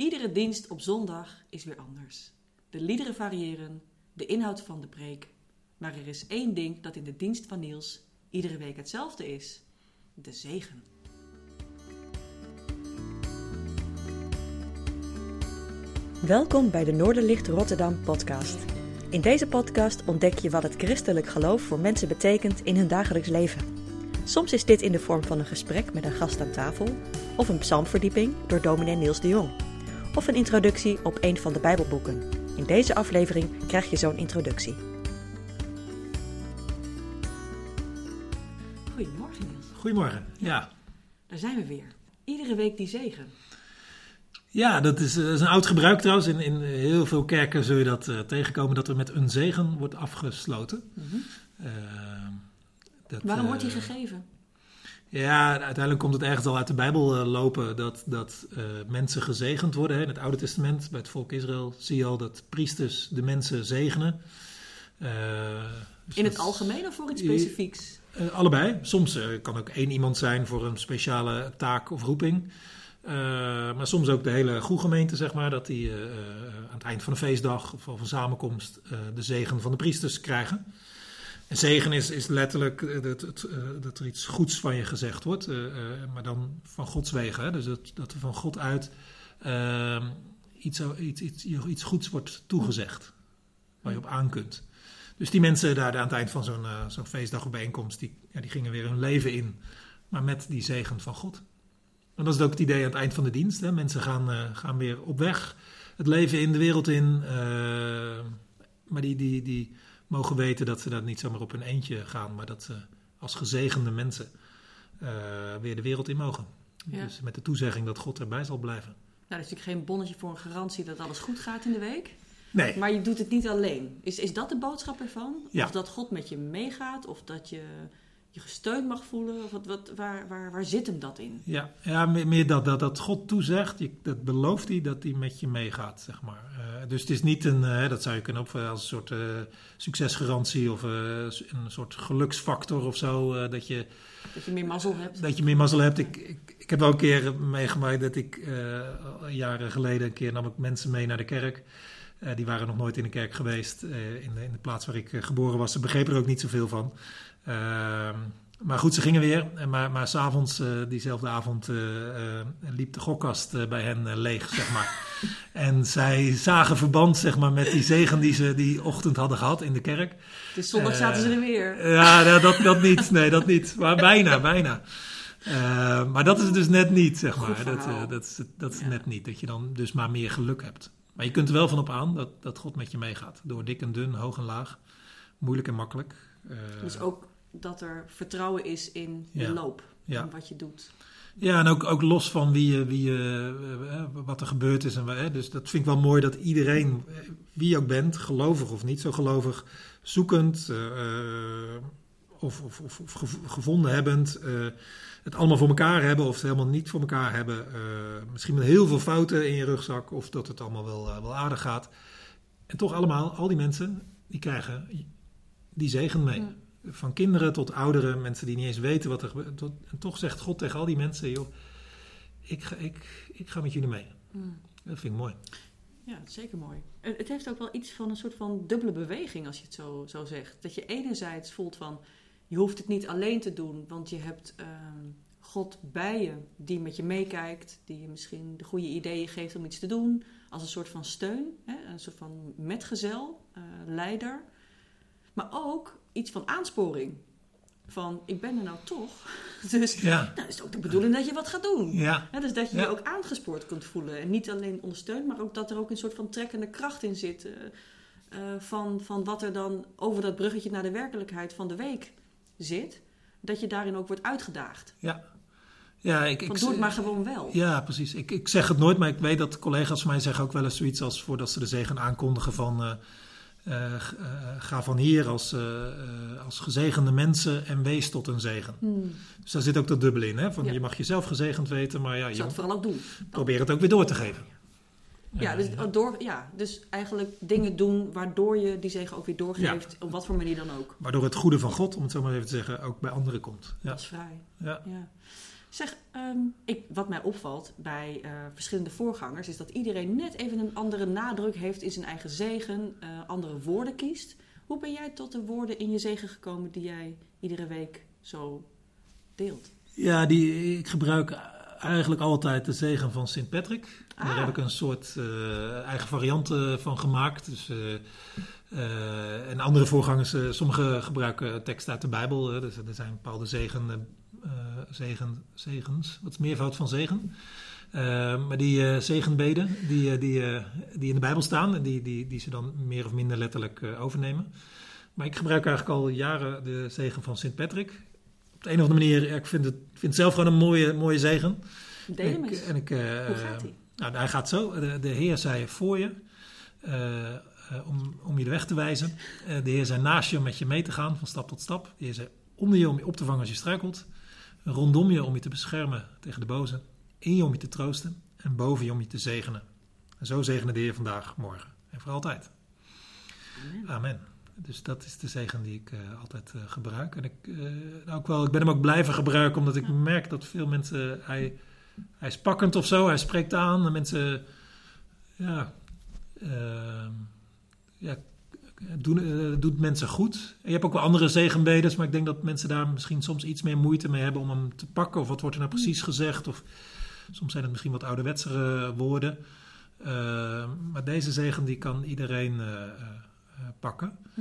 Iedere dienst op zondag is weer anders. De liederen variëren, de inhoud van de preek. Maar er is één ding dat in de dienst van Niels iedere week hetzelfde is: de zegen. Welkom bij de Noorderlicht Rotterdam podcast. In deze podcast ontdek je wat het christelijk geloof voor mensen betekent in hun dagelijks leven. Soms is dit in de vorm van een gesprek met een gast aan tafel, of een psalmverdieping door dominee Niels de Jong, of een introductie op een van de Bijbelboeken. In deze aflevering krijg je zo'n introductie. Goedemorgen Niels. Goedemorgen. Ja, Daar zijn we weer. Iedere week die zegen. ja dat, is, eh, dat is een oud gebruik trouwens. In, in heel veel kerken zul je dat eh, tegenkomen dat er met een zegen wordt afgesloten. Eh, dat, Waarom wordt die gegeven? Ja, uiteindelijk komt het ergens al uit de Bijbel eh, lopen dat, dat eh, mensen gezegend worden. Hè. In het Oude Testament, bij het volk Israël, zie je al dat priesters de mensen zegenen. Eh, dus In het algemeen of voor iets specifieks? Allebei. Soms kan ook één iemand zijn voor een speciale taak of roeping. Maar soms ook de hele goede gemeente, zeg maar, dat die aan het eind van een feestdag of, of een samenkomst de zegen van de priesters krijgen. En zegen is, is letterlijk eh, dat, eh, dat er iets goeds van je gezegd wordt, eh, maar dan van Gods wegen. Dus dat, dat er van God uit eh, iets, iets, iets, iets goeds wordt toegezegd, waar je op aan kunt. Dus die mensen daar aan het eind van zo'n eh, zo'n bijeenkomst, die, ja, die gingen weer hun leven in. Maar met die zegen van God. En dat is ook het idee aan het eind van de dienst. Hè? Mensen gaan, gaan weer op weg, het leven in, de wereld in. maar die, die, die mogen weten dat ze dat niet zomaar op hun eentje gaan. Maar dat ze als gezegende mensen eh, weer de wereld in mogen. Ja. Dus met de toezegging dat God erbij zal blijven. Nou, dat is natuurlijk geen bonnetje voor een garantie dat alles goed gaat in de week. Nee, Maar je doet het niet alleen. Is, is dat de boodschap ervan? Ja. Of dat God met je meegaat? Of dat je je gesteund mag voelen? Of wat, wat, waar, waar, waar zit hem dat in? Ja, ja meer, meer dat, dat, dat God toezegt, je, dat belooft hij dat hij met je meegaat, zeg maar. Eh, dus het is niet een, eh, dat zou je kunnen opvatten als een soort eh, succesgarantie of een soort geluksfactor of zo, dat, je, Dat je meer mazzel hebt? dat je meer mazzel hebt. Ik, ik, ik heb wel een keer meegemaakt dat ik jaren geleden een keer nam ik mensen mee naar de kerk. Eh, die waren nog nooit in de kerk geweest eh, in, de, in de plaats waar ik eh, geboren was. Ze begrepen er ook niet zoveel van. Ehm, maar goed, ze gingen weer. Maar, maar s'avonds, diezelfde avond, liep de gokkast bij hen leeg, zeg maar. en zij zagen verband, zeg maar, met die zegen die ze die ochtend hadden gehad in de kerk. Dus zondag zaten ze er weer. Ja, dat, dat niet. Nee, dat niet. Maar bijna, bijna. Maar dat is het dus net niet, zeg maar. Dat, dat is, het- dat is Ja. net niet. Dat je dan dus maar meer geluk hebt. Maar je kunt er wel van op aan dat, dat God met je meegaat. Door dik en dun, hoog en laag. Moeilijk en makkelijk. Eh, Dus ook dat er vertrouwen is in de Ja. loop. Ja. Wat je doet. Ja, en ook, ook los van wie je, wie je, eh, wat er gebeurd is. En, wa- hè, dus dat vind ik wel mooi dat iedereen, wie je ook bent, gelovig of niet zo gelovig, zoekend of, of, of, of gev- gevonden hebbend, eh, het allemaal voor elkaar hebben of het helemaal niet voor elkaar hebben. eh, misschien met heel veel fouten in je rugzak of dat het allemaal wel, eh, wel aardig gaat. En toch allemaal, al die mensen, die krijgen die zegen mee. Ja. Van kinderen tot ouderen, mensen die niet eens weten wat er gebeurt. En toch zegt God tegen al die mensen, joh, ik ga, ik, ik ga met jullie mee. Dat vind ik mooi. Ja, zeker mooi. Het heeft ook wel iets van een soort van dubbele beweging als je het zo, zo zegt. Dat je enerzijds voelt van, je hoeft het niet alleen te doen, want je hebt ehm, God bij je die met je meekijkt, die je misschien de goede ideeën geeft om iets te doen, als een soort van steun, hè? een soort van metgezel, eh, leider. Maar ook iets van aansporing. Van, ik ben er nou toch, dus Ja, nou is het ook de bedoeling dat je wat gaat doen. ja, dus dat je Ja. je ook aangespoord kunt voelen. En niet alleen ondersteund, maar ook dat er ook een soort van trekkende kracht in zit. eh, eh, van, van wat er dan over dat bruggetje naar de werkelijkheid van de week zit. Dat je daarin ook wordt uitgedaagd. ja. Ja, ik, Van ik, doe het maar gewoon wel. Ja, precies. Ik, ik zeg het nooit, maar ik weet dat collega's van mij zeggen ook wel eens zoiets als voordat ze de zegen aankondigen van eh, eh, eh, ga van hier als, als gezegende mensen en wees tot een zegen. Hmm. Dus daar zit ook dat dubbel in. Hè? Van, Ja. Je mag jezelf gezegend weten, maar ja, je zou het vooral ook doen. probeer het ook weer door te geven. Ja, dus, door, ja, dus eigenlijk dingen doen waardoor je die zegen ook weer doorgeeft. Op wat voor manier dan ook. Waardoor het goede van God, om het zo maar even te zeggen, ook bij anderen komt. Ja, Dat is vrij. ja. Ja. Zeg, ehm, ik, wat mij opvalt bij eh, verschillende voorgangers is dat iedereen net even een andere nadruk heeft in zijn eigen zegen, eh, andere woorden kiest. Hoe ben jij tot de woorden in je zegen gekomen die jij iedere week zo deelt? Ja, die, ik gebruik eigenlijk altijd de zegen van Sint Patrick. Daar Ah. heb ik een soort eh, eigen variant eh, van gemaakt. Dus, eh, en andere voorgangers, sommigen gebruiken teksten uit de Bijbel. dus er zijn bepaalde zegen, zegen, zegens. Wat is meervoud van zegen? Maar die zegenbeden die, die, die in de Bijbel staan en die, die, die ze dan meer of minder letterlijk overnemen. Maar ik gebruik eigenlijk al jaren de zegen van Sint Patrick. Op de een of andere manier, ik vind het, vind het zelf gewoon een mooie, mooie zegen. Deel hem Ik- eens. en ik, eh, Hoe gaat hij? Nou, hij gaat zo. De, de Heer zei voor je, eh, eh, om, om je de weg te wijzen. Eh, de Heer zei naast je om met je mee te gaan, van stap tot stap. De Heer zei onder je om je op te vangen als je struikelt. Rondom je om je te beschermen tegen de boze. In je om je te troosten. En boven je om je te zegenen. En zo zegene de Heer vandaag, morgen en voor altijd. Amen. Amen. Dus dat is de zegen die ik eh, altijd eh, gebruik. En ik, eh, nou, ook wel, ik ben hem ook blijven gebruiken, omdat ik Ja. merk dat veel mensen. Hij, hij is pakkend of zo, hij spreekt aan. En mensen. Ja. ehm, ja doen, doet mensen goed. En je hebt ook wel andere zegenbedes, maar ik denk dat mensen daar misschien soms iets meer moeite mee hebben om hem te pakken. Of wat wordt er nou precies gezegd? Of soms zijn het misschien wat ouderwetsere woorden. Ehm, maar deze zegen die kan iedereen pakken. Hm.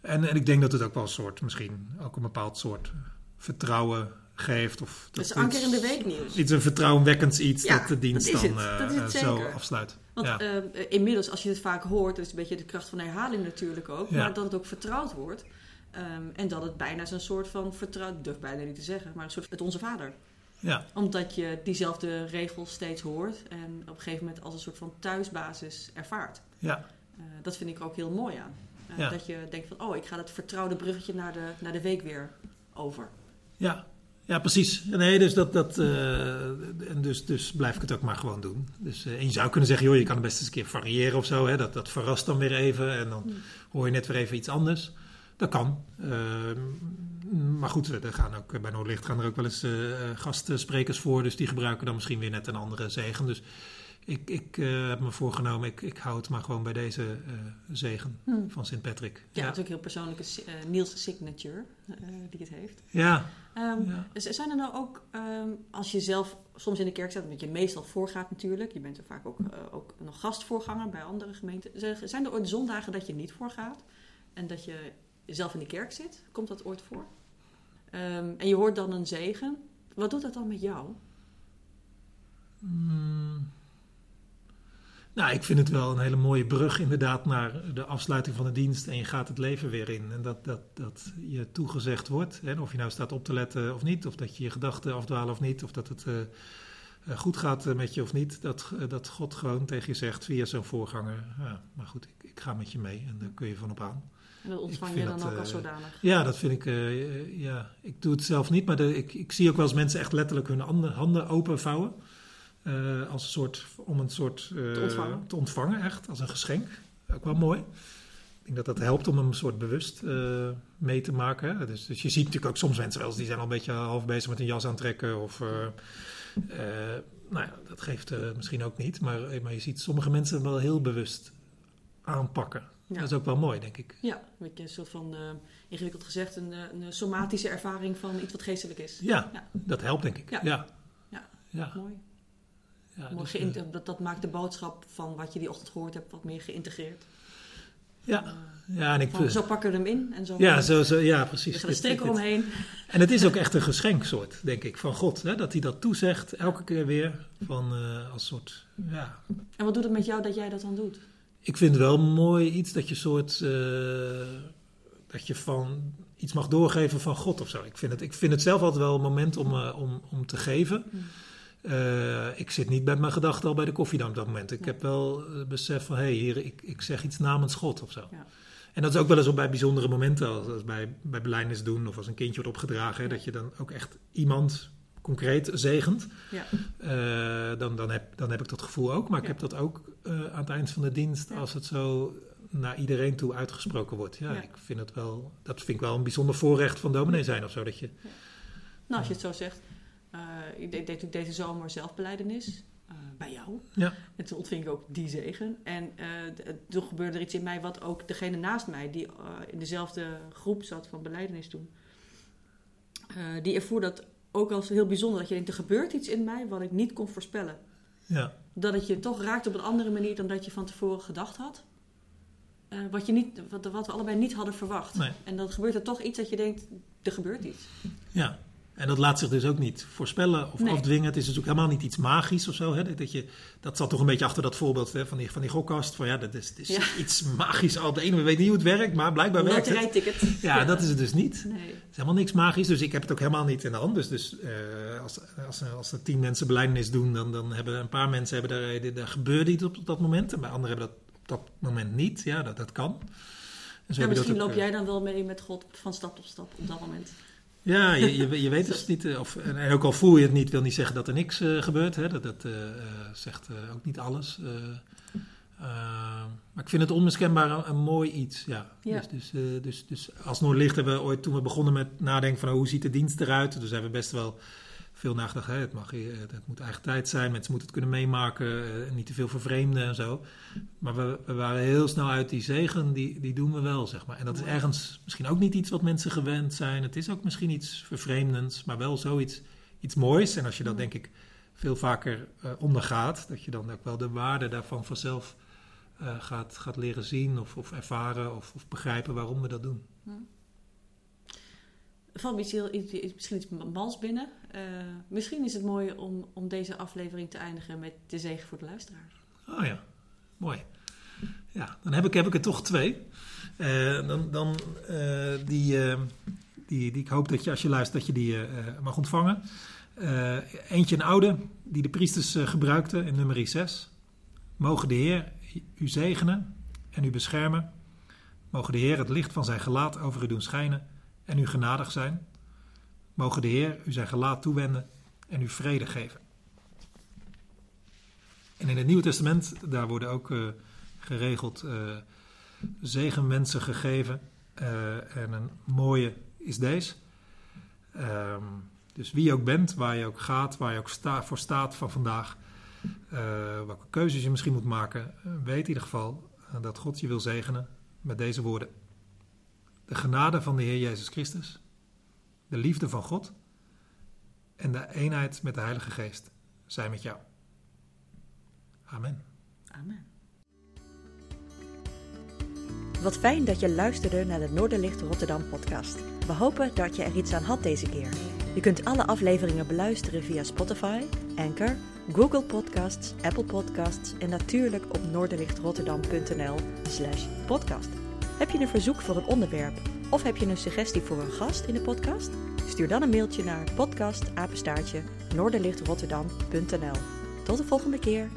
En, en ik denk dat het ook wel een soort, misschien ook een bepaald soort vertrouwen geeft. Of Dat is dat anker in de week nieuws. Iets een vertrouwenwekkends iets Ja, dat de dienst dat dan eh, eh, zo afsluit. Want ja. eh, inmiddels, als je het vaak hoort, dat is een beetje de kracht van herhaling natuurlijk ook, Ja. maar dat het ook vertrouwd wordt. Ehm, en dat het bijna zo'n soort van vertrouwd, durf bijna niet te zeggen, maar een soort het onze vader. ja, Omdat je diezelfde regels steeds hoort en op een gegeven moment als een soort van thuisbasis ervaart. ja, Eh, dat vind ik ook heel mooi aan. Eh, Ja. Dat je denkt van, oh, ik ga dat vertrouwde bruggetje naar de, naar de week weer over. ja. Ja, precies. Nee, dus, dat, dat, eh, en dus, dus blijf ik het ook maar gewoon doen. Dus, en je zou kunnen zeggen, joh, je kan het best eens een keer variëren of zo. Hè? Dat, dat verrast dan weer even en dan hoor je net weer even iets anders. Dat kan. Ehm, maar goed, er gaan ook, bij Noordlicht gaan er ook wel eens eh, gastsprekers voor. Dus die gebruiken dan misschien weer net een andere zegen. Dus ik, ik eh, heb me voorgenomen, ik, ik hou het maar gewoon bij deze eh, zegen Hm. van Sint Patrick. Ja, ja. ook heel persoonlijke eh, Niels signature die het heeft. ja, ja. z- Zijn er nou ook, ehm, als je zelf soms in de kerk staat, omdat je meestal voorgaat natuurlijk, je bent er vaak ook, ook nog gastvoorganger bij andere gemeenten. Zijn er ooit zondagen dat je niet voorgaat en dat je zelf in de kerk zit? Komt dat ooit voor? Ehm, en je hoort dan een zegen. Wat doet dat dan met jou? Mm. Nou, ik vind het wel een hele mooie brug inderdaad naar de afsluiting van de dienst en je gaat het leven weer in. En dat, dat, dat je toegezegd wordt, hè, of je nou staat op te letten of niet, of dat je je gedachten afdwalen of niet, of dat het eh, eh, goed gaat eh, met je of niet, dat, dat God gewoon tegen je zegt via zo'n voorganger, ja, maar goed, ik, ik ga met je mee en daar kun je van op aan. En dat ontvang je dan dat, ook als zodanig? Ja, dat vind ik, ja, ik doe het zelf niet, maar de, ik, ik zie ook wel eens mensen echt letterlijk hun handen, handen openvouwen. Eh, als een soort, om een soort eh, Te ontvangen. te ontvangen, echt, als een geschenk. Ook wel mooi. Ik denk dat dat helpt om hem een soort bewust eh, mee te maken. Hè. Dus, dus je ziet natuurlijk ook soms mensen wel eens, die zijn al een beetje half bezig met een jas aantrekken. Of, nou ja, dat geeft misschien ook niet. Maar, maar je ziet sommige mensen wel heel bewust aanpakken. Ja. Dat is ook wel mooi, denk ik. Ja, een beetje een soort van, ingewikkeld gezegd, een, een somatische ervaring van iets wat geestelijk is. Ja, Ja. dat helpt, denk ik. Ja. Ja. Ja. Ja. Mooi. Ja, dus, eh, dat, dat maakt de boodschap van wat je die ochtend gehoord hebt wat meer geïntegreerd. ja. Eh, ja, en ik, van, zo pakken we hem in en zo. ja, zo, zo, ja, Er precies. een strik dit- omheen. En het is ook echt een geschenksoort, denk ik, van God. Hè? Dat hij dat toezegt, elke keer weer, van, eh, als soort, ja... En wat doet het met jou dat jij dat dan doet? Ik vind wel mooi iets dat je soort, dat je van iets mag doorgeven van God of zo. Ik vind het, ik vind het zelf altijd wel een moment om, om, om te geven. Mm. Eh, ik zit niet met mijn gedachten al bij de koffiedamm op dat moment. Ik heb wel het besef van, hé, hey, hier, ik, ik zeg iets namens God of zo. Ja. En dat is ook wel eens op bij bijzondere momenten, als, als bij, bij belijdenis doen of als een kindje wordt opgedragen, hè, dat je dan ook echt iemand concreet zegent. Ja. Eh, dan, dan, heb, dan heb ik dat gevoel ook. Maar ik Ja. heb dat ook eh, aan het eind van de dienst, Ja. als het zo naar iedereen toe uitgesproken wordt. Ja, Ja. ik vind het wel, dat vind ik wel een bijzonder voorrecht van dominee zijn of zo. Dat je, Nou, als je het zo zegt. Eh, ik deed natuurlijk deze zomer zelfbeleidenis uh, bij jou. Ja. En toen ontving ik ook die zegen. En uh, toen gebeurde er iets in mij wat ook degene naast mij, die in dezelfde groep zat van beleidenis toen, die ervoer dat ook als heel bijzonder. Dat je denkt, er gebeurt iets in mij wat ik niet kon voorspellen. Ja. Dat het je toch raakt op een andere manier dan dat je van tevoren gedacht had. wat, je niet, wat, wat, we allebei niet hadden verwacht. Nee. En dan gebeurt er toch iets dat je denkt, er gebeurt iets. Ja, en dat laat zich dus ook niet voorspellen of Nee. afdwingen. Het is dus ook helemaal niet iets magisch of zo. Hè? Dat, je, dat zat toch een beetje achter dat voorbeeld hè, van, die, van die gokkast. Van ja, dat is, het is Ja. iets magisch. Al de ene we weten niet hoe het werkt, maar blijkbaar werkt het. Loterijticket. Ja, dat is het dus niet. Nee. Het is helemaal niks magisch, dus ik heb het ook helemaal niet in de hand. Dus, dus eh, als, als, als er tien mensen belijdenis doen, dan, dan hebben een paar mensen hebben daar, daar, gebeurde iets op, op dat moment. En bij anderen hebben dat op dat moment niet. Ja, dat, dat kan. En zo Ja, heb je dat misschien ook, loop eh, jij dan wel mee met God van stap tot stap op dat moment. Ja, je, je, je weet dus niet. eh, Of, en ook al voel je het niet, wil niet zeggen dat er niks eh, gebeurt. Hè? Dat, dat eh, zegt ook niet alles. Eh, eh, maar ik vind het onmiskenbaar een, een mooi iets. Ja. Ja. Dus, dus, dus, dus als Noordlicht hebben we ooit, toen we begonnen met nadenken van oh, hoe ziet de dienst eruit. Dus hebben we best wel veel nagedacht. Hè? Het, mag, hier- het moet eigen tijd zijn, mensen moeten het kunnen meemaken. eh, niet te veel vervreemden en zo. Maar we, we waren heel snel uit die zegen, die, die doen we wel, zeg maar. En dat is ergens misschien ook niet iets wat mensen gewend zijn. Het is ook misschien iets vervreemdends, maar wel zoiets iets moois. En als je dat denk ik veel vaker eh, ondergaat, dat je dan ook wel de waarde daarvan vanzelf eh, gaat, gaat leren zien of, of ervaren of, of begrijpen waarom we dat doen. Er valt iets heel, iets, misschien iets mals binnen. Eh, misschien is het mooi om, om deze aflevering te eindigen met de zegen voor de luisteraar. Oh ja, mooi. Ja, dan heb ik, heb ik er toch twee. Eh, dan dan eh, die, die, die ik hoop dat je als je luistert, dat je die mag ontvangen. Eentje een oude, die de priesters gebruikten in nummer 6. Mogen de Heer u zegenen en u beschermen. Mogen de Heer het licht van zijn gelaat over u doen schijnen en u genadig zijn. Mogen de Heer u zijn gelaat toewenden en u vrede geven. En in het Nieuwe Testament, daar worden ook eh, geregeld eh zegenwensen gegeven. Eh, en een mooie is deze. Ehm, dus wie je ook bent, waar je ook gaat, waar je ook voor staat van vandaag, welke keuzes je misschien moet maken, weet in ieder geval dat God je wil zegenen met deze woorden. De genade van de Heer Jezus Christus, de liefde van God en de eenheid met de Heilige Geest zijn met jou. Amen. Amen. Wat fijn dat je luisterde naar de Noorderlicht Rotterdam podcast. We hopen dat je er iets aan had deze keer. Je kunt alle afleveringen beluisteren via Spotify, Anchor, Google Podcasts, Apple Podcasts en natuurlijk op noorderlichtrotterdam.nl slash podcast. Heb je een verzoek voor een onderwerp of heb je een suggestie voor een gast in de podcast? Stuur dan een mailtje naar podcastapenstaartje noorderlichtrotterdam.nl. Tot de volgende keer.